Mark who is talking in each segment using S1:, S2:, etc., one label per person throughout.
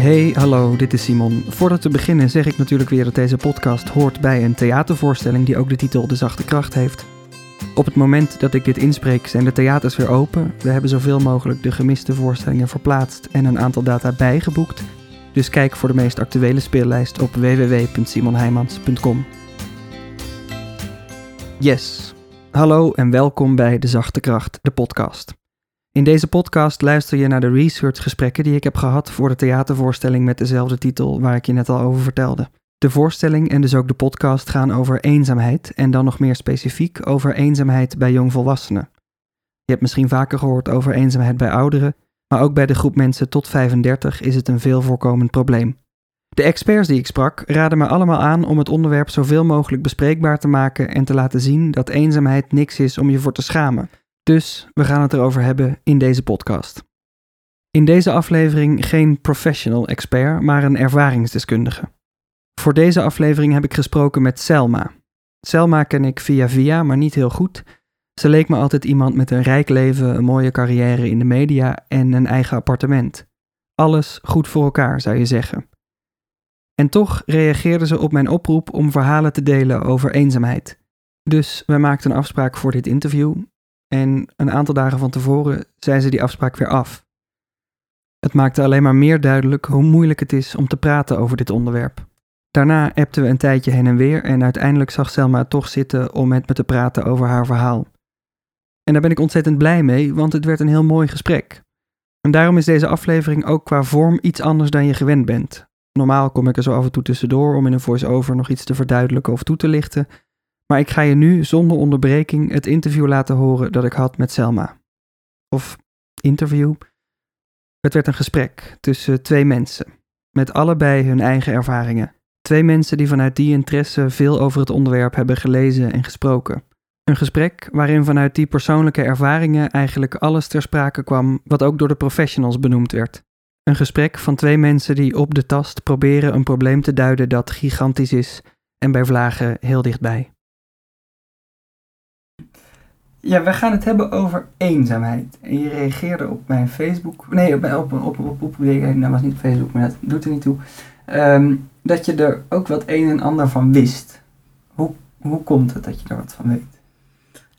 S1: Hey, hallo, dit is Simon. Voordat we beginnen zeg ik natuurlijk weer dat deze podcast hoort bij een theatervoorstelling die ook de titel De Zachte Kracht heeft. Op het moment dat ik dit inspreek zijn de theaters weer open. We hebben zoveel mogelijk de gemiste voorstellingen verplaatst en een aantal data bijgeboekt. Dus kijk voor de meest actuele speellijst op www.simonheimans.com. Yes. Hallo en welkom bij De Zachte Kracht, de podcast. In deze podcast luister je naar de researchgesprekken die ik heb gehad voor de theatervoorstelling met dezelfde titel waar ik je net al over vertelde. De voorstelling en dus ook de podcast gaan over eenzaamheid en dan nog meer specifiek over eenzaamheid bij jongvolwassenen. Je hebt misschien vaker gehoord over eenzaamheid bij ouderen, maar ook bij de groep mensen tot 35 is het een veel voorkomend probleem. De experts die ik sprak raden me allemaal aan om het onderwerp zoveel mogelijk bespreekbaar te maken en te laten zien dat eenzaamheid niks is om je voor te schamen. Dus we gaan het erover hebben in deze podcast. In deze aflevering geen professional expert, maar een ervaringsdeskundige. Voor deze aflevering heb ik gesproken met Selma. Selma ken ik via via, maar niet heel goed. Ze leek me altijd iemand met een rijk leven, een mooie carrière in de media en een eigen appartement. Alles goed voor elkaar, zou je zeggen. En toch reageerde ze op mijn oproep om verhalen te delen over eenzaamheid. Dus we maakten een afspraak voor dit interview en een aantal dagen van tevoren zei ze die afspraak weer af. Het maakte alleen maar meer duidelijk hoe moeilijk het is om te praten over dit onderwerp. Daarna appten we een tijdje heen en weer en uiteindelijk zag Selma het toch zitten om met me te praten over haar verhaal. En daar ben ik ontzettend blij mee, want het werd een heel mooi gesprek. En daarom is deze aflevering ook qua vorm iets anders dan je gewend bent. Normaal kom ik er zo af en toe tussendoor om in een voice-over nog iets te verduidelijken of toe te lichten, maar ik ga je nu zonder onderbreking het interview laten horen dat ik had met Selma. Of interview. Het werd een gesprek tussen twee mensen, met allebei hun eigen ervaringen. Twee mensen die vanuit die interesse veel over het onderwerp hebben gelezen en gesproken. Een gesprek waarin vanuit die persoonlijke ervaringen eigenlijk alles ter sprake kwam wat ook door de professionals benoemd werd. Een gesprek van twee mensen die op de tast proberen een probleem te duiden dat gigantisch is en bij vlagen heel dichtbij. Ja, we gaan het hebben over eenzaamheid. En je reageerde op mijn Facebook. Nee, op, op, op, op, op dat was niet Facebook, maar dat doet er niet toe. Ehm, dat je er ook wat een en ander van wist. Hoe, hoe komt het dat je er wat van weet?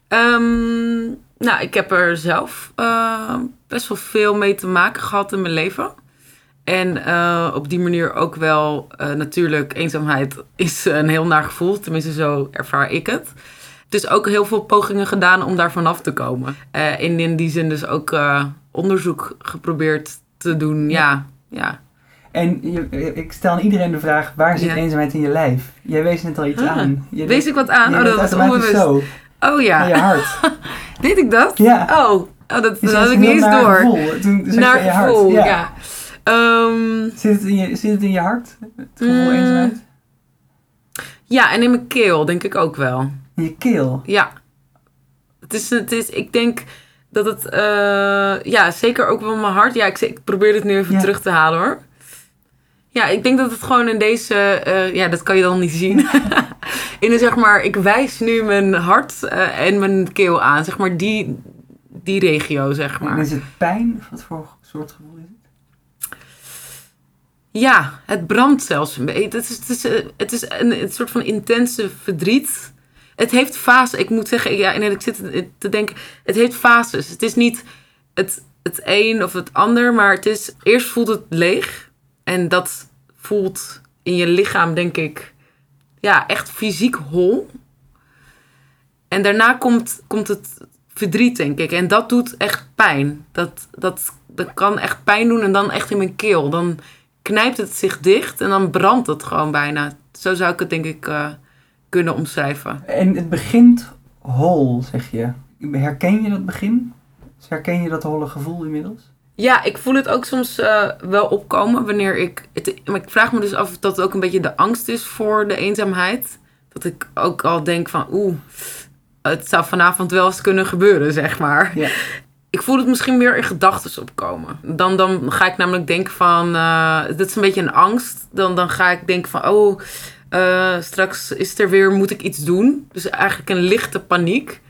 S2: Um, nou, ik heb er zelf uh, best wel veel mee te maken gehad in mijn leven. En uh, op die manier ook wel, uh, natuurlijk, eenzaamheid is een heel naar gevoel. Tenminste, zo ervaar ik het dus ook heel veel pogingen gedaan om daar vanaf te komen. Uh, in, in die zin dus ook uh, onderzoek geprobeerd te doen. Ja, ja.
S1: En je, ik stel aan iedereen de vraag, waar zit ja. eenzaamheid in je lijf? Jij wees net al iets ah, aan. Je
S2: wees ik wat aan? Oh, dat was onbewust.
S1: Zo.
S2: Oh ja.
S1: Naar je hart.
S2: Deed ik dat?
S1: Ja.
S2: Oh, oh dat, dat had ik niet eens door.
S1: Gevoel. Toen
S2: naar
S1: je
S2: gevoel,
S1: hart.
S2: ja. ja. Um,
S1: zit, het in je, zit het in je hart? Het gevoel mm, eenzaamheid?
S2: Ja, en in mijn keel denk ik ook wel.
S1: In je keel?
S2: Ja. Het is, het is ik denk dat het, uh, ja, zeker ook wel mijn hart. Ja, ik, ik probeer het nu even ja. terug te halen hoor. Ja, ik denk dat het gewoon in deze, uh, ja, dat kan je dan niet zien. in de, zeg maar, ik wijs nu mijn hart uh, en mijn keel aan, zeg maar, die, die regio, zeg maar.
S1: En is het pijn? Wat voor soort gevoel is het?
S2: Ja, het brandt zelfs. Het is, het is, het is een, een soort van intense verdriet het heeft fases. Ik moet zeggen, ja, en ik zit te denken, het heeft fases. Het is niet het, het een of het ander, maar het is, eerst voelt het leeg. En dat voelt in je lichaam, denk ik, ja, echt fysiek hol. En daarna komt, komt het verdriet, denk ik. En dat doet echt pijn. Dat, dat, dat kan echt pijn doen en dan echt in mijn keel. Dan knijpt het zich dicht en dan brandt het gewoon bijna. Zo zou ik het, denk ik, uh, kunnen omschrijven.
S1: En het begint hol, zeg je. Herken je dat begin? Herken je dat holle gevoel inmiddels?
S2: Ja, ik voel het ook soms uh, wel opkomen wanneer ik. Het, maar ik vraag me dus af of dat ook een beetje de angst is voor de eenzaamheid. Dat ik ook al denk van oeh, het zou vanavond wel eens kunnen gebeuren, zeg maar.
S1: Ja.
S2: Ik voel het misschien meer in gedachten opkomen. Dan, dan ga ik namelijk denken van, uh, dit is een beetje een angst. Dan, dan ga ik denken van, oh, uh, straks is er weer, moet ik iets doen. Dus eigenlijk een lichte paniek.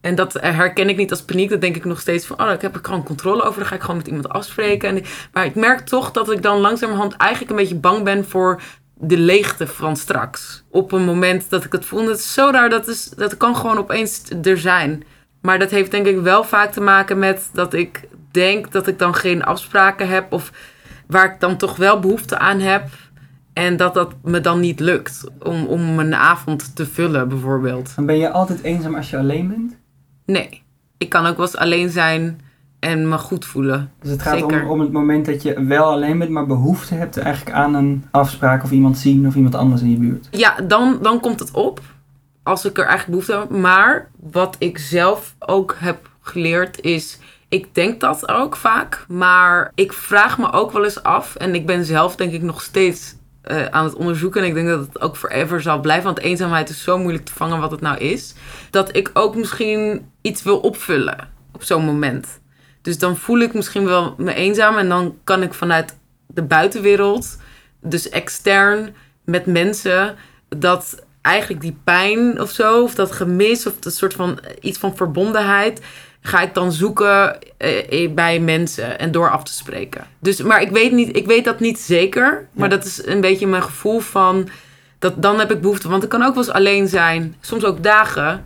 S2: En dat herken ik niet als paniek. Dat denk ik nog steeds van, oh, daar heb ik gewoon controle over. Dan ga ik gewoon met iemand afspreken. En, maar ik merk toch dat ik dan langzamerhand eigenlijk een beetje bang ben voor de leegte van straks. Op een moment dat ik het voel. Dat is zo raar. Dat, is, dat kan gewoon opeens er zijn. Maar dat heeft denk ik wel vaak te maken met dat ik denk dat ik dan geen afspraken heb. Of waar ik dan toch wel behoefte aan heb. En dat dat me dan niet lukt om, om een avond te vullen, bijvoorbeeld.
S1: Dan ben je altijd eenzaam als je alleen bent?
S2: Nee. Ik kan ook wel eens alleen zijn en me goed voelen.
S1: Dus het gaat om, om het moment dat je wel alleen bent, maar behoefte hebt eigenlijk aan een afspraak of iemand zien of iemand anders in je buurt.
S2: Ja, dan, dan komt het op. Als ik er eigenlijk behoefte heb. Maar wat ik zelf ook heb geleerd is. Ik denk dat ook vaak. Maar ik vraag me ook wel eens af. En ik ben zelf denk ik nog steeds uh, aan het onderzoeken. En ik denk dat het ook forever zal blijven. Want eenzaamheid is zo moeilijk te vangen wat het nou is. Dat ik ook misschien iets wil opvullen op zo'n moment. Dus dan voel ik misschien wel me eenzaam. En dan kan ik vanuit de buitenwereld, dus extern met mensen, dat eigenlijk die pijn of zo, of dat gemis, of dat soort van iets van verbondenheid, ga ik dan zoeken eh, eh, bij mensen en door af te spreken. Dus, maar ik weet, niet, ik weet dat niet zeker. Maar dat is een beetje mijn gevoel van. Dat, dan heb ik behoefte. Want ik kan ook wel eens alleen zijn. Soms ook dagen.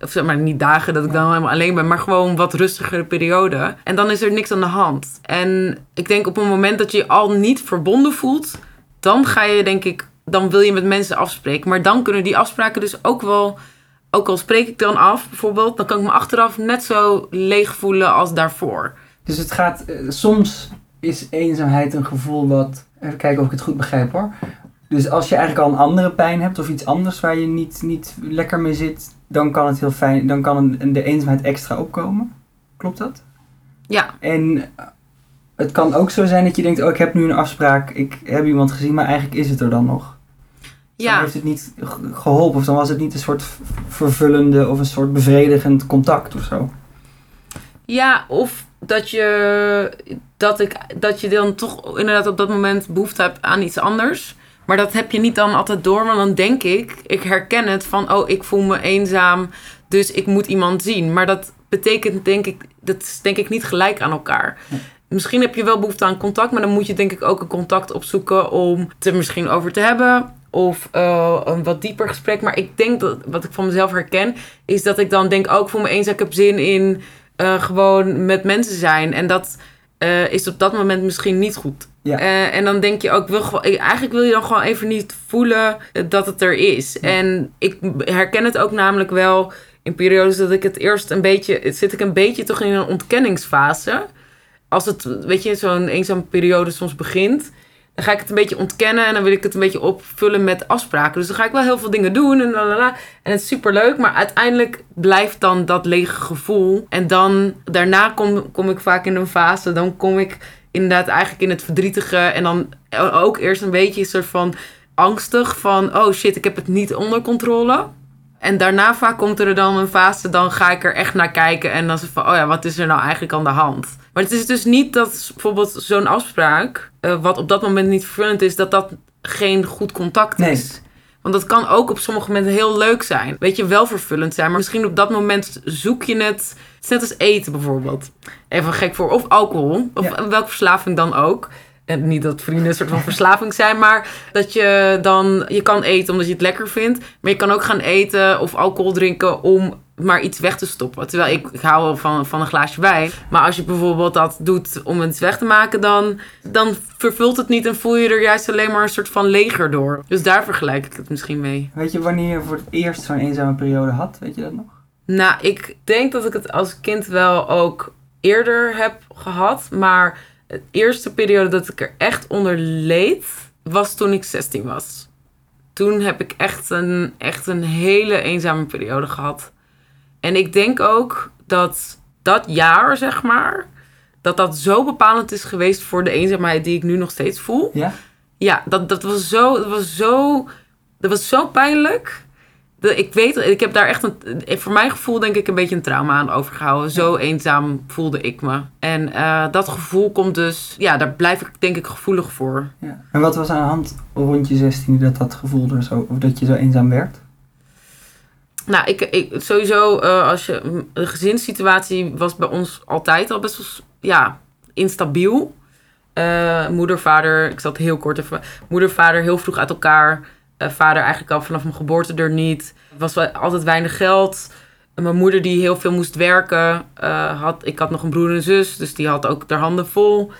S2: Of zeg maar niet dagen dat ik dan helemaal alleen ben. Maar gewoon wat rustigere periode. En dan is er niks aan de hand. En ik denk op een moment dat je je al niet verbonden voelt. Dan ga je denk ik. Dan wil je met mensen afspreken. Maar dan kunnen die afspraken dus ook wel ook al spreek ik dan af bijvoorbeeld, dan kan ik me achteraf net zo leeg voelen als daarvoor.
S1: Dus het gaat, eh, soms is eenzaamheid een gevoel wat, even kijken of ik het goed begrijp hoor. Dus als je eigenlijk al een andere pijn hebt of iets anders waar je niet, niet lekker mee zit, dan kan het heel fijn, dan kan een, de eenzaamheid extra opkomen. Klopt dat?
S2: Ja.
S1: En het kan ook zo zijn dat je denkt, oh ik heb nu een afspraak, ik heb iemand gezien, maar eigenlijk is het er dan nog. Ja. Dan heeft het niet geholpen of dan was het niet een soort vervullende of een soort bevredigend contact of zo.
S2: Ja, of dat je, dat, ik, dat je dan toch inderdaad op dat moment behoefte hebt aan iets anders. Maar dat heb je niet dan altijd door, want dan denk ik, ik herken het van, oh, ik voel me eenzaam, dus ik moet iemand zien. Maar dat betekent denk ik, dat is denk ik niet gelijk aan elkaar. Misschien heb je wel behoefte aan contact, maar dan moet je denk ik ook een contact opzoeken om het er misschien over te hebben. Of uh, een wat dieper gesprek. Maar ik denk dat wat ik van mezelf herken, is dat ik dan denk ook voor me eens, ik heb zin in uh, gewoon met mensen zijn. En dat uh, is op dat moment misschien niet goed. Ja. en dan denk je ook, wil gewoon, eigenlijk wil je dan gewoon even niet voelen dat het er is. En ik herken het ook namelijk wel in periodes dat ik het eerst een beetje, zit ik een beetje toch in een ontkenningsfase. Als het, weet je, zo'n eenzame periode soms begint dan ga ik het een beetje ontkennen en dan wil ik het een beetje opvullen met afspraken. Dus dan ga ik wel heel veel dingen doen en lalala. En het is super leuk, maar uiteindelijk blijft dan dat lege gevoel. En dan daarna kom, kom ik vaak in een fase, dan kom ik inderdaad eigenlijk in het verdrietige. En dan ook eerst een beetje een soort van angstig van, oh shit, ik heb het niet onder controle. En daarna vaak komt er dan een fase, dan ga ik er echt naar kijken. En dan is het van, oh ja, wat is er nou eigenlijk aan de hand? Maar het is dus niet dat bijvoorbeeld zo'n afspraak, uh, wat op dat moment niet vervullend is, dat dat geen goed contact is. Want dat kan ook op sommige momenten heel leuk zijn. Weet je, wel vervullend zijn. Maar misschien op dat moment zoek je het. Het is net als eten bijvoorbeeld. Even gek voor. Of alcohol. Of welke verslaving dan ook. En niet dat vrienden een soort van verslaving zijn, maar dat je dan, je kan eten omdat je het lekker vindt, maar je kan ook gaan eten of alcohol drinken om maar iets weg te stoppen. Terwijl ik, ik hou wel van, van een glaasje wijn, maar als je bijvoorbeeld dat doet om het weg te maken, dan, dan vervult het niet en voel je er juist alleen maar een soort van leger door. Dus daar vergelijk ik het misschien mee.
S1: Weet je wanneer je voor het eerst zo'n eenzame periode had? Weet je dat nog?
S2: Nou, ik denk dat ik het als kind wel ook eerder heb gehad, maar de eerste periode dat ik er echt onder leed, was toen ik 16 was. Toen heb ik echt een, echt een hele eenzame periode gehad. En ik denk ook dat dat jaar, zeg maar, dat dat zo bepalend is geweest voor de eenzaamheid die ik nu nog steeds voel.
S1: Ja?
S2: Ja, dat, dat was zo, dat was zo, dat was zo pijnlijk ik weet, ik heb daar echt een, voor mijn gevoel denk ik een beetje een trauma aan overgehouden. Zo eenzaam voelde ik me. En uh, dat gevoel komt dus, ja, daar blijf ik denk ik gevoelig voor.
S1: Ja. En wat was aan de hand rond je 16 dat dat gevoel er zo, of dat je zo eenzaam werd?
S2: Nou, ik, ik sowieso, uh, als je, de gezinssituatie was bij ons altijd al best wel ja, instabiel. Uh, moeder, vader, ik zat heel kort even. Moeder, vader heel vroeg uit elkaar. Uh, vader eigenlijk al vanaf mijn geboorte er niet. Was altijd weinig geld. mijn moeder die heel veel moest werken. had, ik had nog een broer en zus, dus die had ook haar handen vol.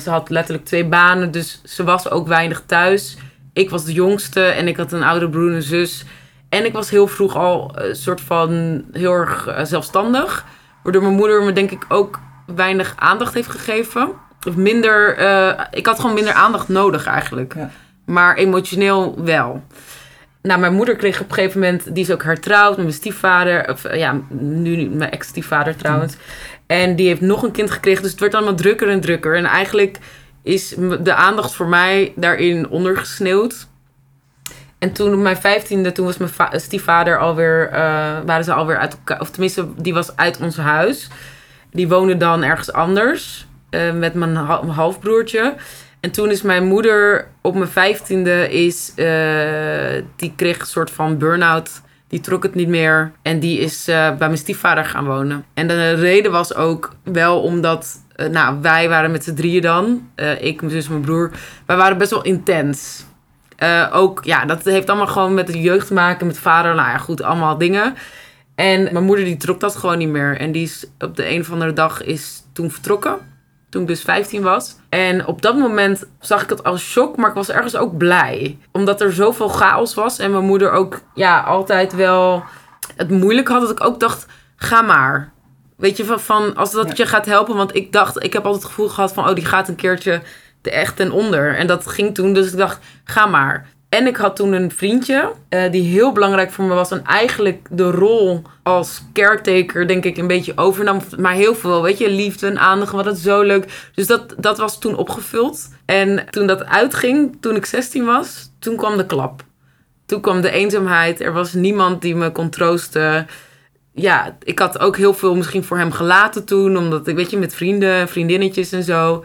S2: ze had letterlijk twee banen, dus ze was ook weinig thuis. Ik was de jongste en ik had een oudere broer en zus. En ik was heel vroeg al een soort van heel erg zelfstandig. Waardoor mijn moeder me denk ik ook weinig aandacht heeft gegeven. Of minder, ik had gewoon minder aandacht nodig eigenlijk. Ja. Maar emotioneel wel. Nou, mijn moeder kreeg op een gegeven moment, die is ook hertrouwd met mijn stiefvader. Of uh, ja, nu mijn ex-stiefvader trouwens. En die heeft nog een kind gekregen, dus het werd allemaal drukker en drukker. En eigenlijk is de aandacht voor mij daarin ondergesneeuwd. En toen mijn vijftiende, toen was mijn stiefvader alweer, uh, waren ze alweer uit elkaar. Of tenminste, die was uit ons huis. Die woonde dan ergens anders uh, met mijn, halfbroertje. En toen is mijn moeder op mijn vijftiende is, uh, die kreeg een soort van burn-out. Die trok het niet meer. En die is uh, bij mijn stiefvader gaan wonen. En de reden was ook wel omdat... nou, wij waren met z'n drieën dan. ik, mijn zus, mijn broer. Wij waren best wel intens. ook, ja, dat heeft allemaal gewoon met de jeugd te maken. Met vader, nou ja, goed, allemaal dingen. En mijn moeder die trok dat gewoon niet meer. En die is op de een of andere dag is toen vertrokken. Toen ik dus 15 was. En op dat moment zag ik het als shock, maar ik was ergens ook blij. Omdat er zoveel chaos was. En mijn moeder ook ja, altijd wel het moeilijk had. Dat ik ook dacht, ga maar. Weet je, van, van als dat je gaat helpen. Want ik dacht, ik heb altijd het gevoel gehad van... oh, die gaat een keertje de echt ten onder. En dat ging toen, dus ik dacht, ga maar. En ik had toen een vriendje uh, die heel belangrijk voor me was. En eigenlijk de rol als caretaker, denk ik, een beetje overnam. Maar heel veel, weet je, liefde en aandacht. Wat het zo leuk. Dus dat, dat was toen opgevuld. En toen dat uitging, toen ik 16 was, toen kwam de klap. Toen kwam de eenzaamheid. Er was niemand die me kon troosten. Ja, ik had ook heel veel misschien voor hem gelaten toen. Omdat ik, weet je, met vrienden, vriendinnetjes en zo.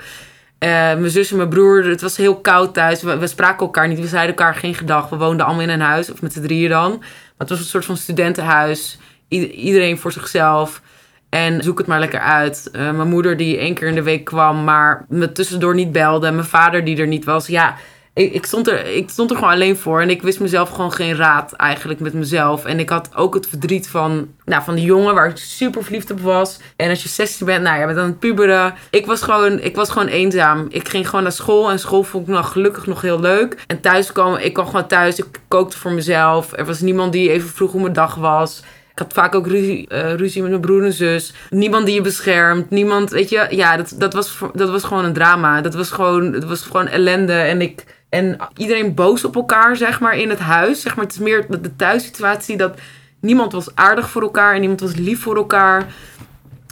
S2: Uh, mijn zus en mijn broer, het was heel koud thuis. We, spraken elkaar niet, we zeiden elkaar geen gedag. We woonden allemaal in een huis, of met z'n drieën dan. Maar het was een soort van studentenhuis. Iedereen voor zichzelf. En zoek het maar lekker uit. Uh, mijn moeder die één keer in de week kwam, maar me tussendoor niet belde. Mijn vader die er niet was. Ja, ik, ik, stond er, ik stond er gewoon alleen voor. En ik wist mezelf gewoon geen raad eigenlijk met mezelf. En ik had ook het verdriet van, nou, van die jongen waar ik super verliefd op was. En als je 16 bent, nou, je bent aan het puberen. Ik was, gewoon, ik was gewoon eenzaam. Ik ging gewoon naar school. En school vond ik nog gelukkig nog heel leuk. En thuis kwam, ik kwam gewoon thuis. Ik kookte voor mezelf. Er was niemand die even vroeg hoe mijn dag was. Ik had vaak ook ruzie, uh, ruzie met mijn broer en zus. Niemand die je beschermt. Niemand, weet je. Ja, dat, dat, was, dat was gewoon een drama. Dat was gewoon, dat was gewoon ellende. En ik en iedereen boos op elkaar, zeg maar, in het huis. Zeg maar, het is meer de thuissituatie dat niemand was aardig voor elkaar en niemand was lief voor elkaar.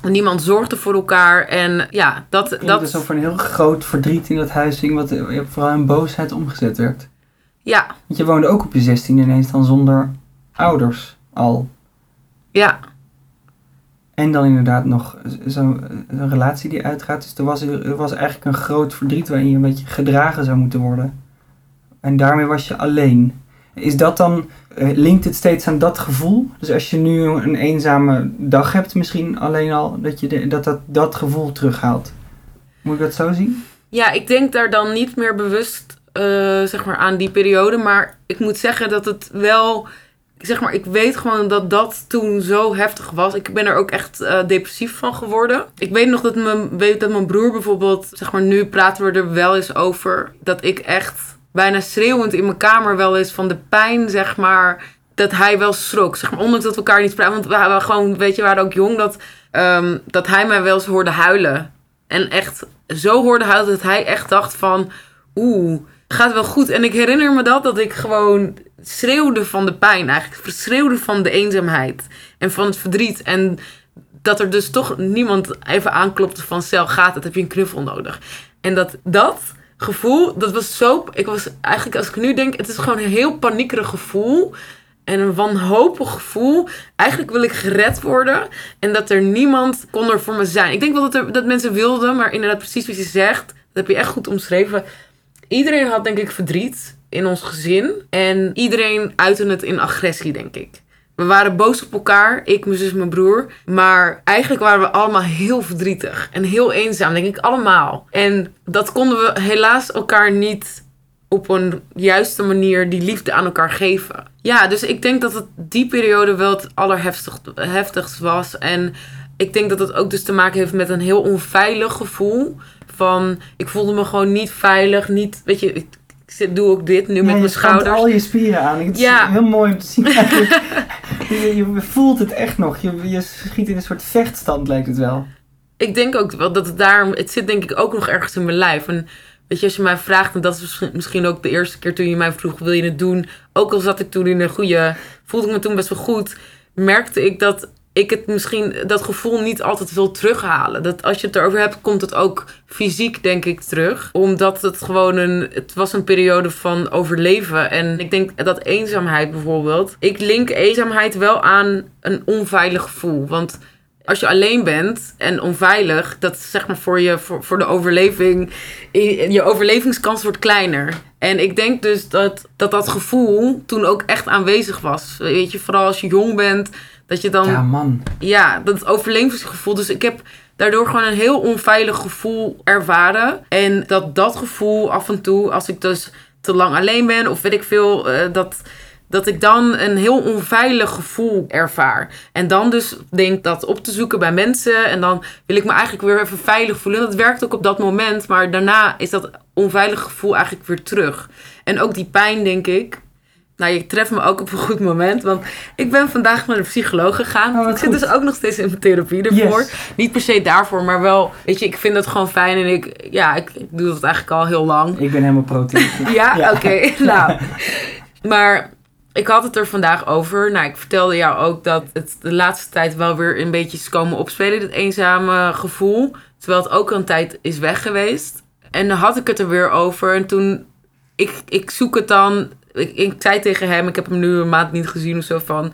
S2: Niemand zorgde voor elkaar. En ja, dat.
S1: dat
S2: dat
S1: is over een heel groot verdriet in dat huis ging, wat vooral in boosheid omgezet werd.
S2: Ja.
S1: Want je woonde ook op je 16 ineens dan zonder ouders al.
S2: Ja.
S1: En dan inderdaad nog zo'n relatie die uitgaat. Dus er was, er was eigenlijk een groot verdriet waarin je een beetje gedragen zou moeten worden. En daarmee was je alleen. Is dat dan, uh, linkt het steeds aan dat gevoel? Dus als je nu een eenzame dag hebt, misschien alleen al, dat je dat, dat, dat gevoel terughaalt. Moet ik dat zo zien?
S2: Ja, ik denk daar dan niet meer bewust uh, zeg maar aan die periode. Maar ik moet zeggen dat het wel. Zeg maar, ik weet gewoon dat dat toen zo heftig was. Ik ben er ook echt uh, depressief van geworden. Ik weet nog dat mijn, weet dat mijn broer bijvoorbeeld, zeg maar, nu praten we er wel eens over. Dat ik echt bijna schreeuwend in mijn kamer wel eens van de pijn, zeg maar. Dat hij wel schrok. Zeg maar, ondanks dat we elkaar niet spraken. Want we waren gewoon, weet je, waren ook jong. Dat, um, dat hij mij wel eens hoorde huilen. En echt zo hoorde huilen dat hij echt dacht van... Oeh, gaat wel goed. En ik herinner me dat, dat ik gewoon schreeuwde van de pijn eigenlijk. Schreeuwde van de eenzaamheid. En van het verdriet. En dat er dus toch niemand even aanklopte van... Cel, gaat het? Heb je een knuffel nodig? En dat dat gevoel, dat was zo. Ik was eigenlijk, als ik nu denk, het is gewoon een heel paniekerig gevoel. En een wanhopig gevoel. Eigenlijk wil ik gered worden. En dat er niemand kon er voor me zijn. Ik denk wel dat, dat mensen wilden, maar inderdaad, precies wat je zegt. Dat heb je echt goed omschreven. Iedereen had, denk ik, verdriet in ons gezin. En iedereen uitte het in agressie, denk ik. We waren boos op elkaar, ik, mijn zus, mijn broer. Maar eigenlijk waren we allemaal heel verdrietig en heel eenzaam, denk ik allemaal. En dat konden we helaas elkaar niet op een juiste manier die liefde aan elkaar geven. Ja, dus ik denk dat het die periode wel het allerheftigst was. En ik denk dat het ook dus te maken heeft met een heel onveilig gevoel. Van, ik voelde me gewoon niet veilig, niet, weet je, ik, ik doe ook dit nu met mijn schouders.
S1: Je al je spieren aan. Het is ja. heel mooi om te zien. je, je, voelt het echt nog. Je, je schiet in een soort vechtstand, lijkt het wel.
S2: Ik denk ook wel dat het daarom... Het zit denk ik ook nog ergens in mijn lijf. En weet je, als je mij vraagt... En dat is misschien ook de eerste keer toen je mij vroeg... Wil je het doen? Ook al zat ik toen in een goede... Voelde ik me toen best wel goed. Merkte ik dat ik het misschien dat gevoel niet altijd wil terughalen. Dat als je het erover hebt, komt het ook fysiek, denk ik, terug. Omdat het gewoon een. Het was een periode van overleven. En ik denk dat eenzaamheid bijvoorbeeld. Ik link eenzaamheid wel aan een onveilig gevoel. Want als je alleen bent en onveilig, dat zeg maar voor, je, voor, voor de overleving. Je overlevingskans wordt kleiner. En ik denk dus dat, dat dat gevoel toen ook echt aanwezig was. Weet je, vooral als je jong bent dat je dan.
S1: Ja, man.
S2: Ja, dat overlevingsgevoel. Dus ik heb daardoor gewoon een heel onveilig gevoel ervaren. En dat dat gevoel af en toe, als ik dus te lang alleen ben of weet ik veel, uh, dat, dat ik dan een heel onveilig gevoel ervaar. En dan dus denk dat op te zoeken bij mensen. En dan wil ik me eigenlijk weer even veilig voelen. En dat werkt ook op dat moment. Maar daarna is dat onveilige gevoel eigenlijk weer terug. En ook die pijn, denk ik. Nou, je treft me ook op een goed moment. Want ik ben vandaag naar de psycholoog gegaan. Oh, ik zit dus ook nog steeds in mijn therapie ervoor. Niet per se daarvoor, maar wel... Weet je, ik vind het gewoon fijn. En ik, ja, ik, ik doe dat eigenlijk al heel lang.
S1: Ik ben helemaal pro
S2: ja? ja. Oké. nou, maar ik had het er vandaag over. Nou, ik vertelde jou ook dat het de laatste tijd wel weer een beetje is komen opspelen. Dat eenzame gevoel. Terwijl het ook een tijd is weg geweest. En dan had ik het er weer over. En toen... Ik, ik zoek het dan ik, zei tegen hem, ik heb hem nu een maand niet gezien of zo van.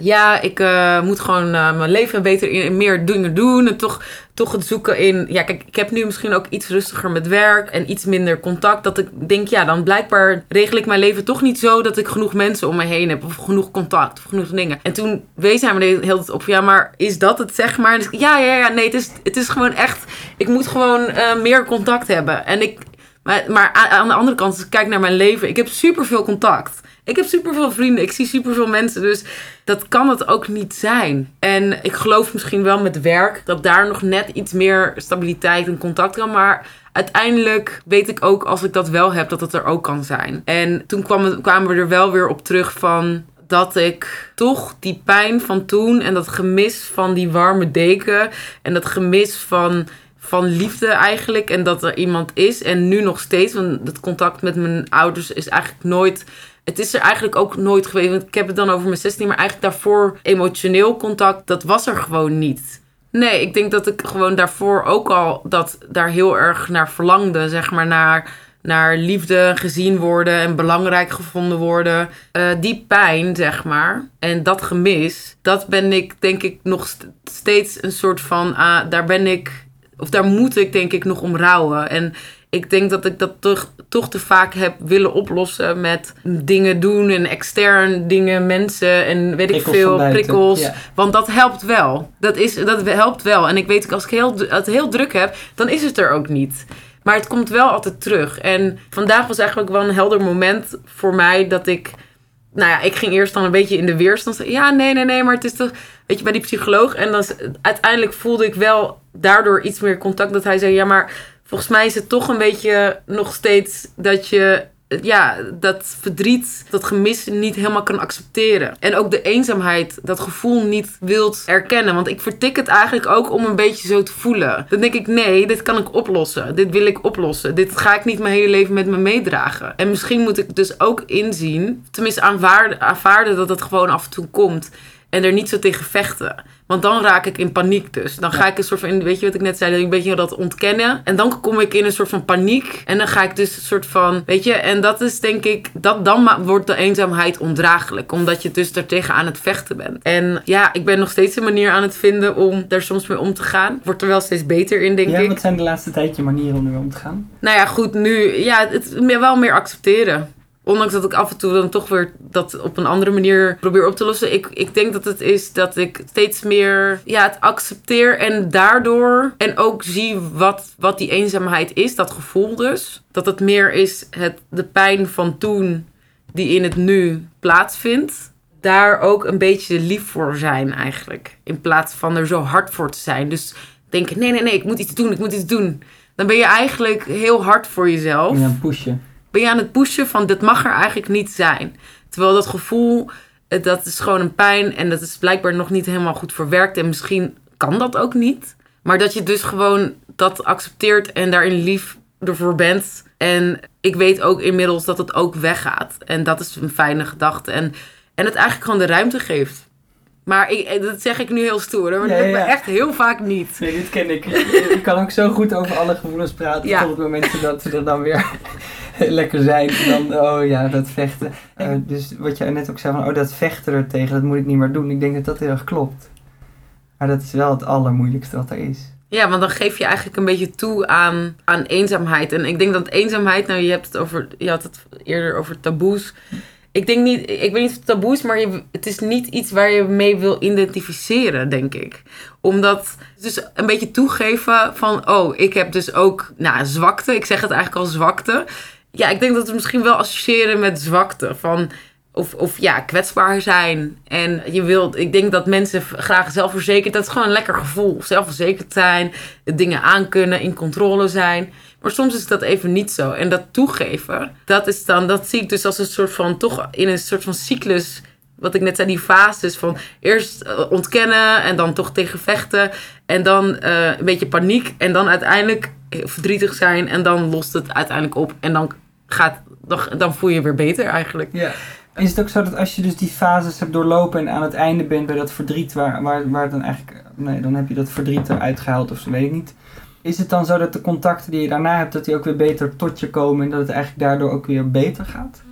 S2: Ja, ik uh, moet gewoon uh, mijn leven beter in, meer dingen doen. En toch, toch het zoeken in. Ja, kijk, ik heb nu misschien ook iets rustiger met werk en iets minder contact. Dat ik denk, ja, dan blijkbaar regel ik mijn leven toch niet zo dat ik genoeg mensen om me heen heb. Of genoeg contact of genoeg dingen. En toen wees hij me de hele tijd op, ja, maar is dat het zeg maar? Dus, ja, ja, ja, nee, het is, het is gewoon echt. Ik moet gewoon uh, meer contact hebben. En ik, maar, maar aan de andere kant, als ik kijk naar mijn leven, ik heb superveel contact. Ik heb superveel vrienden, ik zie superveel mensen. Dus dat kan het ook niet zijn. En ik geloof misschien wel met werk dat daar nog net iets meer stabiliteit en contact kan. Maar uiteindelijk weet ik ook als ik dat wel heb, dat het er ook kan zijn. En toen kwamen, kwamen we er wel weer op terug van dat ik toch die pijn van toen en dat gemis van die warme deken en dat gemis van van liefde eigenlijk. En dat er iemand is. En nu nog steeds. Want het contact met mijn ouders is eigenlijk nooit. Het is er eigenlijk ook nooit geweest. Want ik heb het dan over mijn 16. Maar eigenlijk daarvoor emotioneel contact. Dat was er gewoon niet. Nee, ik denk dat ik gewoon daarvoor ook al dat daar heel erg naar verlangde. Zeg maar naar, naar liefde, gezien worden en belangrijk gevonden worden. Uh, die pijn, zeg maar. En dat gemis. Dat ben ik denk ik nog steeds een soort van. Uh, daar ben ik of daar moet ik denk ik nog om rouwen. En ik denk dat ik dat toch, toch te vaak heb willen oplossen met dingen doen en extern dingen, mensen en weet ik veel, prikkels. Want dat helpt wel. Dat, is, dat helpt wel. En ik weet, als ik heel, het heel druk heb, dan is het er ook niet. Maar het komt wel altijd terug. En vandaag was eigenlijk wel een helder moment voor mij dat ik nou ja, ik ging eerst dan een beetje in de weerstand. Ja, nee, nee, nee, maar het is toch, weet je, bij die psycholoog. En dan uiteindelijk voelde ik wel daardoor iets meer contact. Dat hij zei, ja, maar volgens mij is het toch een beetje nog steeds dat je ja, dat verdriet, dat gemis niet helemaal kan accepteren. En ook de eenzaamheid, dat gevoel niet wilt erkennen. Want ik vertik het eigenlijk ook om een beetje zo te voelen. Dan denk ik, nee, dit kan ik oplossen. Dit wil ik oplossen. Dit ga ik niet mijn hele leven met me meedragen. En misschien moet ik dus ook inzien, tenminste aanvaarden, aanvaarden dat het gewoon af en toe komt. En er niet zo tegen vechten. Want dan raak ik in paniek dus. Dan ga ik een soort van, weet je wat ik net zei, een beetje dat ontkennen. En dan kom ik in een soort van paniek. En dan ga ik dus een soort van, weet je, en dat is denk ik, dat, dan wordt de eenzaamheid ondraaglijk. Omdat je dus er tegen aan het vechten bent. En ja, ik ben nog steeds een manier aan het vinden om daar soms mee om te gaan. Wordt er wel steeds beter in, denk
S1: ja,
S2: ik.
S1: wat zijn de laatste tijdje manieren om ermee om te gaan?
S2: Nou ja, goed, nu, ja, het wel meer accepteren. Ondanks dat ik af en toe dan toch weer dat op een andere manier probeer op te lossen. Ik, ik denk dat het is dat ik steeds meer ja, het accepteer en daardoor. En ook zie wat, wat die eenzaamheid is, dat gevoel dus. Dat het meer is het, de pijn van toen die in het nu plaatsvindt. Daar ook een beetje lief voor zijn eigenlijk. In plaats van er zo hard voor te zijn. Dus denken, nee, nee, nee, ik moet iets doen, ik moet iets doen. Dan ben je eigenlijk heel hard voor jezelf.
S1: Ja, pushen.
S2: Ben je aan het pushen van, dit mag er eigenlijk niet zijn. Terwijl dat gevoel, eh, dat is gewoon een pijn. En dat is blijkbaar nog niet helemaal goed verwerkt. En misschien kan dat ook niet. Maar dat je dus gewoon dat accepteert en daarin lief ervoor bent. En ik weet ook inmiddels dat het ook weggaat. En dat is een fijne gedachte. En, en het eigenlijk gewoon de ruimte geeft. Maar ik, eh, dat zeg ik nu heel stoer, maar
S1: Ja,
S2: dat
S1: ja,
S2: me echt heel vaak niet.
S1: Nee, dit ken ik. Ik kan ook zo goed over alle gevoelens praten.
S2: Ja.
S1: Tot het moment dat ze er dan weer lekker zijn. Dan, oh ja, dat vechten. Eh, dus wat jij net ook zei van, oh dat vechten er tegen, dat moet ik niet meer doen. Ik denk dat dat heel erg klopt. Maar dat is wel het allermoeilijkste wat er is.
S2: Ja, want dan geef je eigenlijk een beetje toe aan, aan eenzaamheid. En ik denk dat eenzaamheid, nou je hebt het over, je had het eerder over taboes. Ik denk niet, ik weet niet of het taboe is, maar je, het is niet iets waar je mee wil identificeren, denk ik. Omdat, dus een beetje toegeven van, oh, ik heb dus ook, nou, zwakte. Ik zeg het eigenlijk al zwakte. Ja, ik denk dat we misschien wel associëren met zwakte. Van, of, of ja, kwetsbaar zijn. En je wilt, ik denk dat mensen graag zelfverzekerd, dat is gewoon een lekker gevoel. Zelfverzekerd zijn, dingen aankunnen, in controle zijn. Maar soms is dat even niet zo. En dat toegeven, dat is dan, dat zie ik dus als een soort van, toch in een soort van cyclus. Wat ik net zei, die fases van eerst eh, ontkennen en dan toch tegen vechten. En dan eh, een beetje paniek. En dan uiteindelijk verdrietig zijn. En dan lost het uiteindelijk op. En dan, gaat, dan, dan voel je je weer beter eigenlijk.
S1: Ja. Is het ook zo dat als je dus die fases hebt doorlopen en aan het einde bent bij dat verdriet, waar, waar, waar dan eigenlijk, nee, dan heb je dat verdriet eruit gehaald of zo, weet ik niet. Is het dan zo dat de contacten die je daarna hebt, dat die ook weer beter tot je komen en dat het eigenlijk daardoor ook weer beter gaat?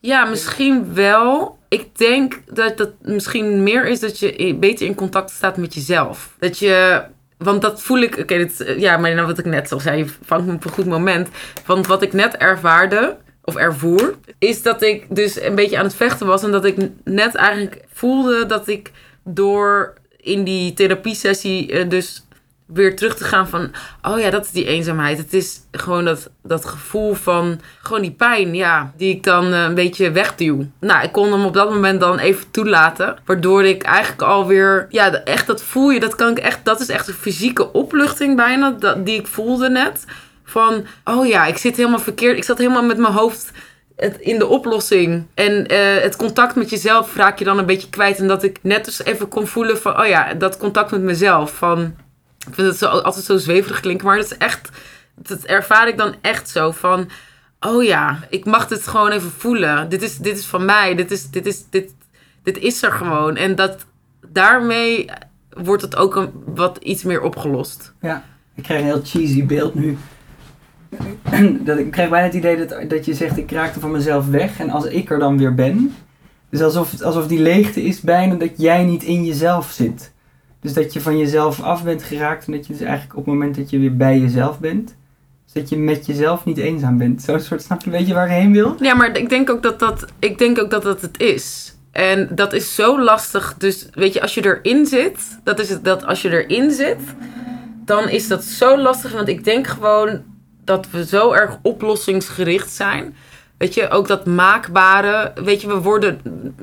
S2: Ja, misschien wel. Ik denk dat dat misschien meer is dat je beter in contact staat met jezelf. Dat je. Want dat voel ik. Oké, is- ja, maar nou wat ik net al zei, je vangt me op een goed moment. Want wat ik net ervaarde, of ervoer, is dat ik dus een beetje aan het vechten was. En dat ik net eigenlijk voelde dat ik door in die therapiesessie eh, dus weer terug te gaan van... oh ja, dat is die eenzaamheid. Het is gewoon dat, dat gevoel van... gewoon die pijn, ja, die ik dan eh, een beetje wegduw. Nou, ik kon hem op dat moment dan even toelaten. Waardoor ik eigenlijk alweer... ja, echt dat voel je, dat kan ik echt... dat is echt een fysieke opluchting bijna, dat, die ik voelde net. Van, oh ja, ik zit helemaal verkeerd. Ik zat helemaal met mijn hoofd in de oplossing. En eh, het contact met jezelf raak je dan een beetje kwijt. En dat ik net dus even kon voelen van... oh ja, dat contact met mezelf. Van, ik vind het zo, altijd zo zweverig klinken, maar dat is echt... Dat ervaar ik dan echt zo van... Oh ja, ik mag dit gewoon even voelen. Dit is, dit is van mij. Dit is, dit, is, dit, dit is er gewoon. En dat daarmee wordt het ook wat iets meer opgelost.
S1: Ja, ik krijg een heel cheesy beeld nu. dat, ik krijg bijna het idee dat, dat je zegt, ik raakte van mezelf weg en als ik er dan weer ben. Dus alsof, alsof die leegte is bijna dat jij niet in jezelf zit. Dus dat je van jezelf af bent geraakt en dat je dus eigenlijk op het moment dat je weer bij jezelf bent, dus dat je met jezelf niet eenzaam bent. Zo'n soort, snap je, weet je waar ik heen wil?
S2: Ja, maar ik denk ook dat dat, ik denk ook dat, dat het is. En dat is zo lastig. Dus weet je, als je erin zit, dat is het, dat als je erin zit, dan is dat zo lastig. Want ik denk gewoon dat we zo erg oplossingsgericht zijn. Weet je, ook dat maakbare. Weet je, we worden.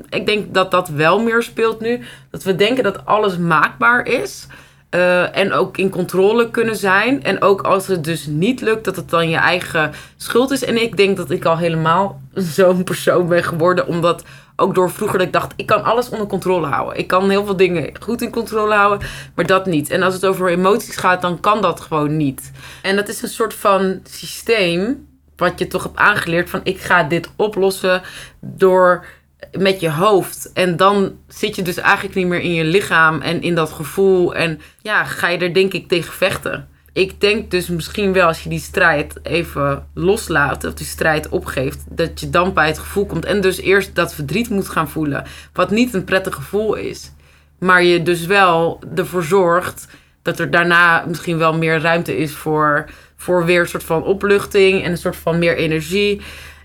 S2: Ik denk dat dat wel meer speelt nu. Dat we denken dat alles maakbaar is. Eh, en ook in controle kunnen zijn. En ook als het dus niet lukt, dat het dan je eigen schuld is. En ik denk dat ik al helemaal zo'n persoon ben geworden. Omdat ook door vroeger dat ik dacht, ik kan alles onder controle houden. Ik kan heel veel dingen goed in controle houden, maar dat niet. En als het over emoties gaat, dan kan dat gewoon niet. En dat is een soort van systeem wat je toch hebt aangeleerd van ik ga dit oplossen door met je hoofd. En dan zit je dus eigenlijk niet meer in je lichaam en in dat gevoel. En ja, ga je er denk ik tegen vechten. Ik denk dus misschien wel als je die strijd even loslaat, of die strijd opgeeft, dat je dan bij het gevoel komt. En dus eerst dat verdriet moet gaan voelen. Wat niet een prettig gevoel is. Maar je dus wel ervoor zorgt dat er daarna misschien wel meer ruimte is voor, voor weer een soort van opluchting en een soort van meer energie.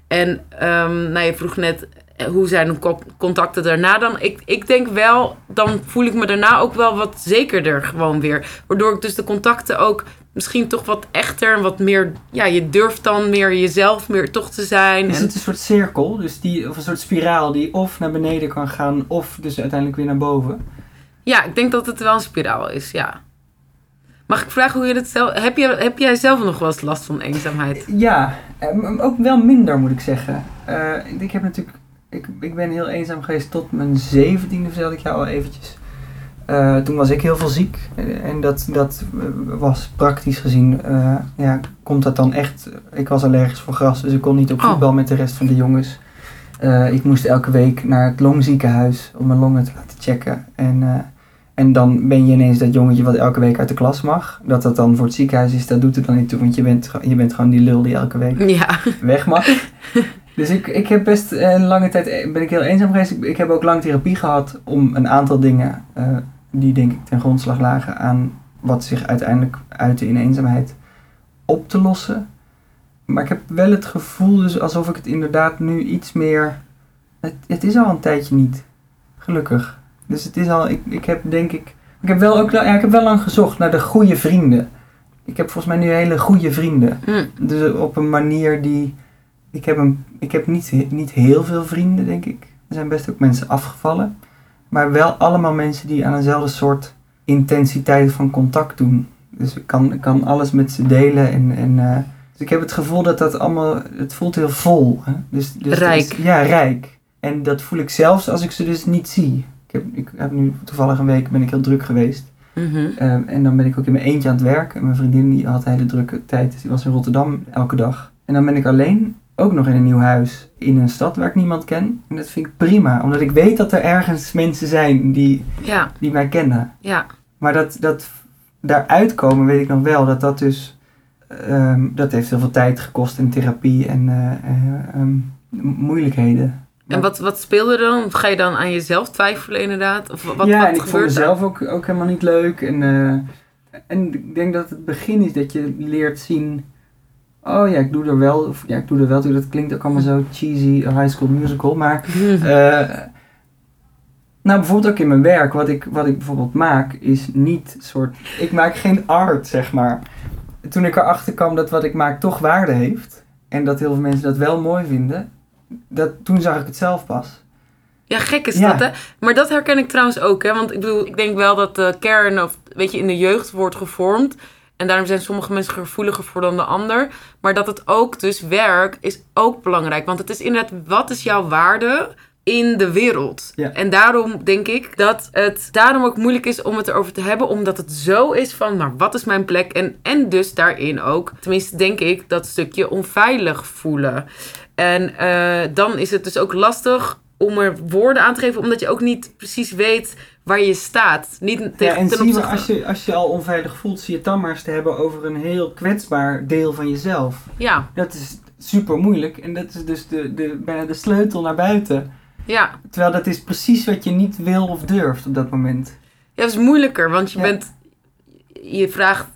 S2: En um, nou, je vroeg net, eh, hoe zijn de contacten daarna dan? Ik, ik denk wel, dan voel ik me daarna ook wel wat zekerder gewoon weer. Waardoor ik dus de contacten ook misschien toch wat echter en wat meer... Ja, je durft dan meer jezelf meer toch te zijn.
S1: Is en... het een soort cirkel, dus die, of een soort spiraal die of naar beneden kan gaan... of dus uiteindelijk weer naar boven?
S2: Ja, ik denk dat het wel een spiraal is, ja. Mag ik vragen hoe je dat zelf... Heb, je, heb jij zelf nog wel eens last van eenzaamheid?
S1: Ja, eh, ook wel minder moet ik zeggen. Uh, ik heb natuurlijk ik, ik ben heel eenzaam geweest tot mijn zeventiende, vertelde ik jou al eventjes. Uh, toen was ik heel veel ziek. En dat, dat was praktisch gezien, uh, ja, komt dat dan echt... Ik was allergisch voor gras, dus ik kon niet op oh. voetbal met de rest van de jongens. Ik moest elke week naar het longziekenhuis om mijn longen te laten checken. En, en dan ben je ineens dat jongetje wat elke week uit de klas mag. Dat dat dan voor het ziekenhuis is, dat doet er dan niet toe. Want je bent, je bent gewoon die lul die elke week
S2: ja.
S1: weg mag. Dus ik, ik heb best een lange tijd eh, ben ik heel eenzaam geweest. Ik, ik heb ook lang therapie gehad om een aantal dingen uh, die denk ik ten grondslag lagen aan wat zich uiteindelijk uitte in eenzaamheid op te lossen. Maar ik heb wel het gevoel dus alsof ik het inderdaad nu iets meer. Het, het is al een tijdje niet. Gelukkig. Dus het is al. Ik, ik heb denk ik. Ik heb wel ook. Ja, ik heb wel lang gezocht naar de goede vrienden. Ik heb volgens mij nu hele goede vrienden. Hm. Dus op een manier die ik heb, een, ik heb niet, niet heel veel vrienden, denk ik. Er zijn best ook mensen afgevallen. Maar wel allemaal mensen die aan eenzelfde soort intensiteit van contact doen. Dus ik kan, ik kan alles met ze delen. En, en, uh, dus ik heb het gevoel dat dat allemaal... Het voelt heel vol. Hè? Dus,
S2: dus rijk.
S1: ja, rijk. En dat voel ik zelfs als ik ze dus niet zie. Ik heb, ik heb nu toevallig een week ben ik heel druk geweest. Mm -hmm. en dan ben ik ook in mijn eentje aan het werk. En mijn vriendin die had een hele drukke tijd. Dus die was in Rotterdam elke dag. En dan ben ik alleen ook nog in een nieuw huis in een stad waar ik niemand ken. En dat vind ik prima, omdat ik weet dat er ergens mensen zijn die, ja. die mij kennen.
S2: Ja.
S1: Maar dat, dat daaruit komen weet ik nog wel, dat dat dus, um, dat heeft heel veel tijd gekost in therapie en uh, um, moeilijkheden.
S2: En wat, wat speelde er dan? Of ga je dan aan jezelf twijfelen inderdaad? Of wat,
S1: ja,
S2: wat
S1: en ik vond mezelf ook, ook helemaal niet leuk. En, uh, en ik denk dat het begin is dat je leert zien oh ja, ik doe er wel, of, ja, ik doe er wel toe. Dat klinkt ook allemaal zo cheesy, high school musical. Maar, uh, nou bijvoorbeeld ook in mijn werk, wat ik, wat ik bijvoorbeeld maak, is niet soort, ik maak geen art, zeg maar. Toen ik erachter kwam dat wat ik maak toch waarde heeft, en dat heel veel mensen dat wel mooi vinden, dat, toen zag ik het zelf pas.
S2: Ja, gek is dat, hè? Maar dat herken ik trouwens ook, hè? Want ik bedoel, ik denk wel dat de kern, of weet je, in de jeugd wordt gevormd en daarom zijn sommige mensen gevoeliger voor dan de ander. Maar dat het ook, dus werk, is ook belangrijk. Want het is inderdaad, wat is jouw waarde in de wereld? Ja. En daarom denk ik dat het daarom ook moeilijk is om het erover te hebben. Omdat het zo is van, maar wat is mijn plek? En, en dus daarin ook, tenminste denk ik, dat stukje onveilig voelen. En uh, dan is het dus ook lastig om er woorden aan te geven, omdat je ook niet precies weet waar je staat. Niet
S1: tegen, ja, en zie als je, als je al onveilig voelt, zie je het dan maar eens te hebben over een heel kwetsbaar deel van jezelf.
S2: Ja.
S1: Dat is super moeilijk en dat is dus de, de, bijna de sleutel naar buiten.
S2: Ja.
S1: Terwijl dat is precies wat je niet wil of durft op dat moment.
S2: Ja, dat is moeilijker, want je bent... Je vraagt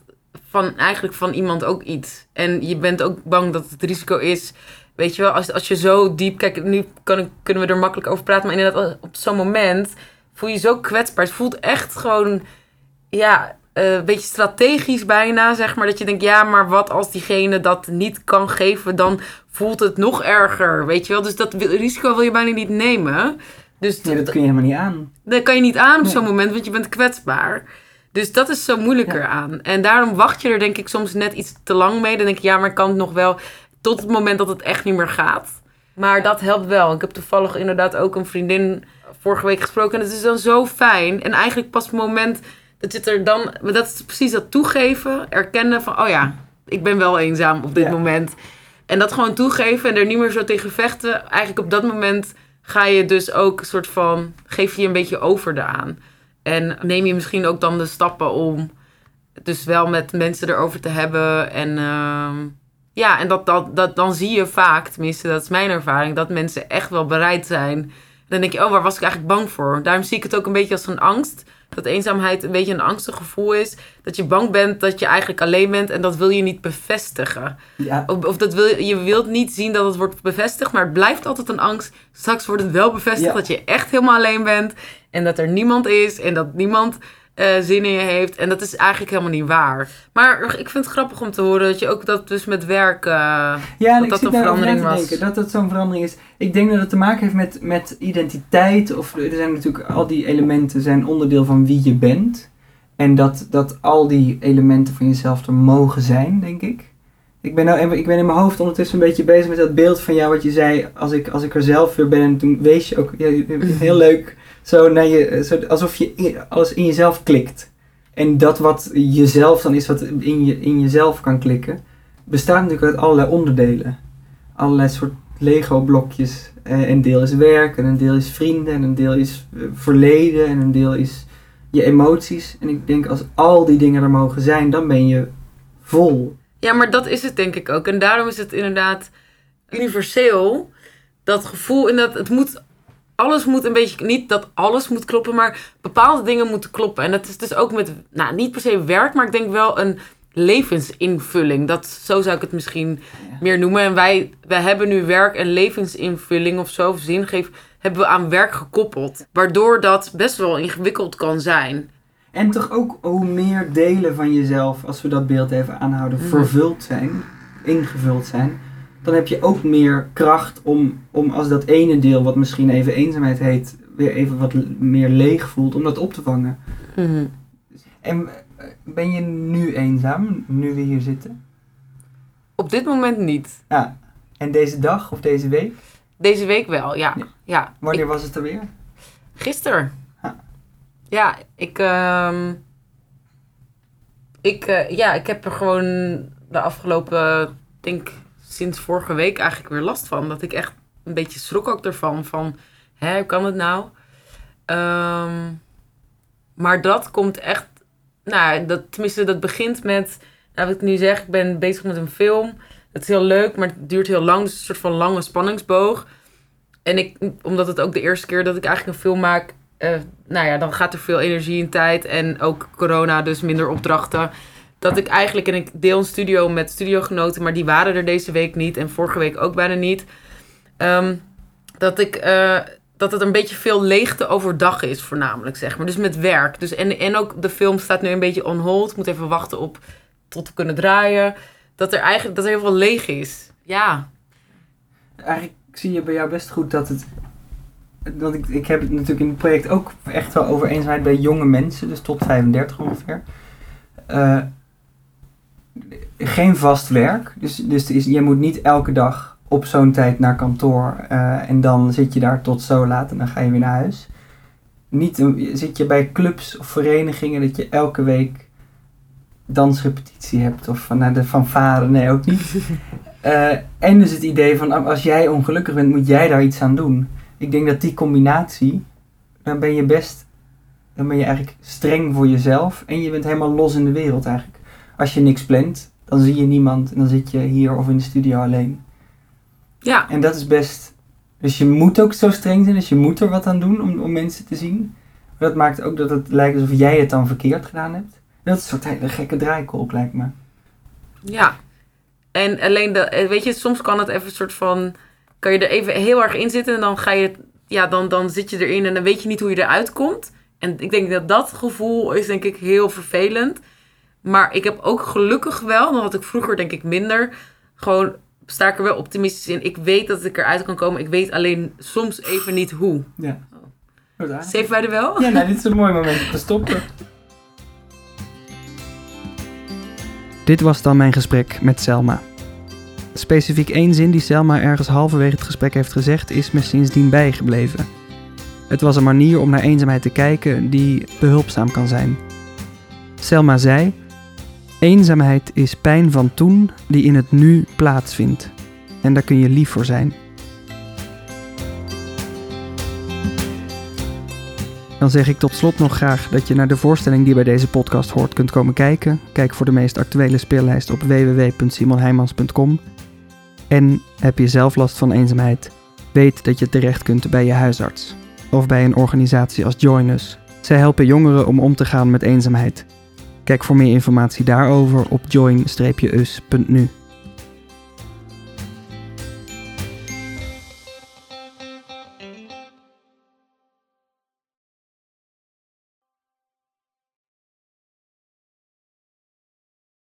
S2: van, eigenlijk van iemand ook iets. En je bent ook bang dat het risico is... Weet je wel, als, als je zo diep... Kijk, nu kan ik, kunnen we er makkelijk over praten. Maar inderdaad, op zo'n moment voel je zo kwetsbaar. Het voelt echt gewoon, ja, uh, een beetje strategisch bijna, zeg maar. Dat je denkt, ja, maar wat als diegene dat niet kan geven, dan voelt het nog erger, weet je wel. Dus dat risico wil je bijna niet nemen. Dus
S1: nee, dat kun je helemaal niet aan.
S2: Dat kan je niet aan op zo'n moment, want je bent kwetsbaar. Dus dat is zo moeilijker aan. En daarom wacht je er denk ik soms net iets te lang mee. Dan denk je, ja, maar ik kan het nog wel tot het moment dat het echt niet meer gaat. Maar dat helpt wel. Ik heb toevallig inderdaad ook een vriendin vorige week gesproken. En het is dan zo fijn. En eigenlijk pas het moment dat je er dan... Dat is precies dat toegeven. Erkennen van, oh ja, ik ben wel eenzaam op dit moment. En dat gewoon toegeven en er niet meer zo tegen vechten. Eigenlijk op dat moment ga je dus ook een soort van... Geef je een beetje over aan. En neem je misschien ook dan de stappen om... Dus wel met mensen erover te hebben. En uh, ja, en dat, dat, dat, dan zie je vaak, tenminste dat is mijn ervaring... dat mensen echt wel bereid zijn dan denk je, oh, waar was ik eigenlijk bang voor? Daarom zie ik het ook een beetje als een angst. dat eenzaamheid een beetje een angstig gevoel is. Dat je bang bent dat je eigenlijk alleen bent en dat wil je niet bevestigen.
S1: Ja.
S2: Of, of dat wil, je wilt niet zien dat het wordt bevestigd, maar het blijft altijd een angst. Straks wordt het wel bevestigd
S1: Ja.
S2: dat je echt helemaal alleen bent en dat er niemand is en dat niemand eh, zin in je heeft. En dat is eigenlijk helemaal niet waar. Maar ik vind het grappig om te horen dat je ook dat dus met werk. eh,
S1: Ja,
S2: Dat dat een verandering was.
S1: denken. Dat dat zo'n verandering is. Ik denk dat het te maken heeft met, met identiteit. Of er zijn natuurlijk al die elementen zijn onderdeel van wie je bent. En dat, dat al die elementen van jezelf er mogen zijn, denk ik. Ik ben, nou, ik ben in mijn hoofd ondertussen een beetje bezig met dat beeld van jou wat je zei. Als ik, als ik er zelf weer ben en toen wees je ook ja, je- heel leuk. Zo naar je, zo, alsof je in- alles in jezelf klikt. En dat wat jezelf dan is, wat in, je, in jezelf kan klikken, bestaat natuurlijk uit allerlei onderdelen. Allerlei soort Lego-blokjes. Eh, een deel is werk, en een deel is vrienden, en een deel is eh, verleden, en een deel is je emoties. En ik denk, als al die dingen er mogen zijn, dan ben je vol.
S2: Ja, maar dat is het denk ik ook. En daarom is het inderdaad universeel. Dat gevoel in dat het moet. Alles moet een beetje. Niet dat alles moet kloppen, maar bepaalde dingen moeten kloppen. En dat is dus ook met. Nou, niet per se werk, maar ik denk wel een levensinvulling. Dat, zo zou ik het misschien meer noemen. En wij, wij hebben nu werk en levensinvulling of zo, of zingeving, hebben we aan werk gekoppeld. Waardoor dat best wel ingewikkeld kan zijn.
S1: En toch ook hoe meer delen van jezelf, als we dat beeld even aanhouden,
S2: Mhm.
S1: vervuld zijn, ingevuld zijn, dan heb je ook meer kracht om, om als dat ene deel, wat misschien even eenzaamheid heet, weer even wat meer leeg voelt, om dat op te vangen.
S2: Mhm.
S1: En eh, ben je nu eenzaam, nu we hier zitten?
S2: Op dit moment niet.
S1: Ja. En deze dag of deze week?
S2: Deze week wel, ja.
S1: Ja.
S2: ja.
S1: Wanneer was het er weer?
S2: Gisteren. Ja, ik, ehm, ik, eh, ja, ik heb er gewoon de afgelopen, denk sinds vorige week eigenlijk weer last van. Dat ik echt een beetje schrok ook ervan. Van, hè, hoe kan het nou? Ehm, maar dat komt echt, nou, dat, tenminste dat begint met, nou wat ik nu zeg, ik ben bezig met een film. Dat is heel leuk, maar het duurt heel lang. Dus een soort van lange spanningsboog. En ik, omdat het ook de eerste keer dat ik eigenlijk een film maak, eh, nou ja, dan gaat er veel energie in tijd. En ook corona, dus minder opdrachten. Dat ik eigenlijk, en ik deel een studio met studiogenoten, maar die waren er deze week niet. En vorige week ook bijna niet. Ehm, dat ik, eh, dat het een beetje veel leegte overdag is, voornamelijk, zeg maar. Dus met werk. Dus, en, en ook de film staat nu een beetje on hold. Moet even wachten op tot we kunnen draaien. Dat er eigenlijk, dat er heel veel leeg is. Ja.
S1: Eigenlijk zie je bij jou best goed dat het. Dat ik, ik heb het natuurlijk in het project ook echt wel over eenzaamheid bij jonge mensen, dus tot 35 ongeveer. Eh, geen vast werk, dus, dus is, je moet niet elke dag op zo'n tijd naar kantoor eh, en dan zit je daar tot zo laat en dan ga je weer naar huis. Niet een- zit je bij clubs of verenigingen dat je elke week dansrepetitie hebt of van naar de fanfare, nee ook niet. Eh, en dus het idee van als jij ongelukkig bent, moet jij daar iets aan doen. Ik denk dat die combinatie, dan ben je best, dan ben je eigenlijk streng voor jezelf en je bent helemaal los in de wereld eigenlijk. Als je niks plant, dan zie je niemand en dan zit je hier of in de studio alleen.
S2: Ja.
S1: En dat is best, dus je moet ook zo streng zijn, dus je moet er wat aan doen om, om mensen te zien. Maar dat maakt ook dat het lijkt alsof jij het dan verkeerd gedaan hebt. Dat is een soort hele gekke draaikolk lijkt me.
S2: Ja. En alleen, de, eh, weet je, soms kan het even een soort van... Kan je er even heel erg in zitten en dan ga je... Ja, dan, dan zit je erin en dan weet je niet hoe je eruit komt. En ik denk dat dat gevoel is denk ik heel vervelend. Maar ik heb ook gelukkig wel, dan had ik vroeger denk ik minder... Gewoon sta ik er wel optimistisch in. Ik weet dat ik eruit kan komen. Ik weet alleen soms even niet hoe.
S1: Ja.
S2: Zeven wij er wel?
S1: Ja, nou, dit is een mooi moment om te stoppen.
S3: Dit was dan mijn gesprek met Selma. Specifiek één zin die Selma ergens halverwege het gesprek heeft gezegd, is me sindsdien bijgebleven. Het was een manier om naar eenzaamheid te kijken die behulpzaam kan zijn. Selma zei: Eenzaamheid is pijn van toen die in het nu plaatsvindt. En daar kun je lief voor zijn. Dan zeg ik tot slot nog graag dat je naar de voorstelling die bij deze podcast hoort kunt komen kijken. Kijk voor de meest actuele speellijst op www.simonheimans.com. En heb je zelf last van eenzaamheid? Weet dat je terecht kunt bij je huisarts. Of bij een organisatie als Join Us,
S1: Zij helpen jongeren om om te gaan met eenzaamheid. Kijk voor meer informatie daarover op join-us.nu.